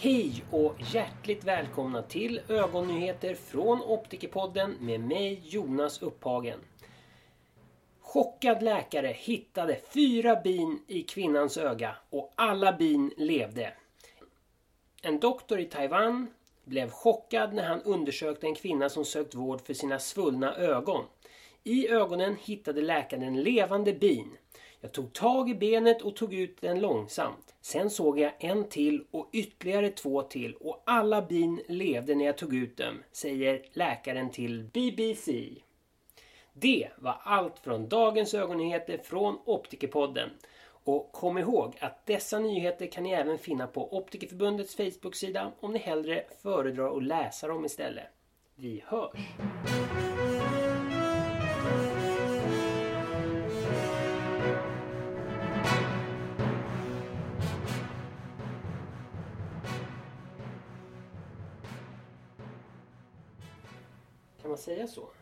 Hej och hjärtligt välkomna till ögonnyheter från Optikerpodden med mig Jonas Upphagen. Chockad läkare hittade fyra bin i kvinnans öga och alla bin levde. En doktor i Taiwan blev chockad när han undersökte en kvinna som sökt vård för sina svullna ögon. I ögonen hittade läkaren levande bin. Jag tog tag i benet och tog ut den långsamt. Sen såg jag en till och ytterligare två till och alla bin levde när jag tog ut dem, säger läkaren till BBC. Det var allt från dagens ögonnyheter från Optikerpodden. Och kom ihåg att dessa nyheter kan ni även finna på Optikerförbundets Facebook-sida om ni hellre föredrar att läsa dem istället. Vi hörs! não seja sua.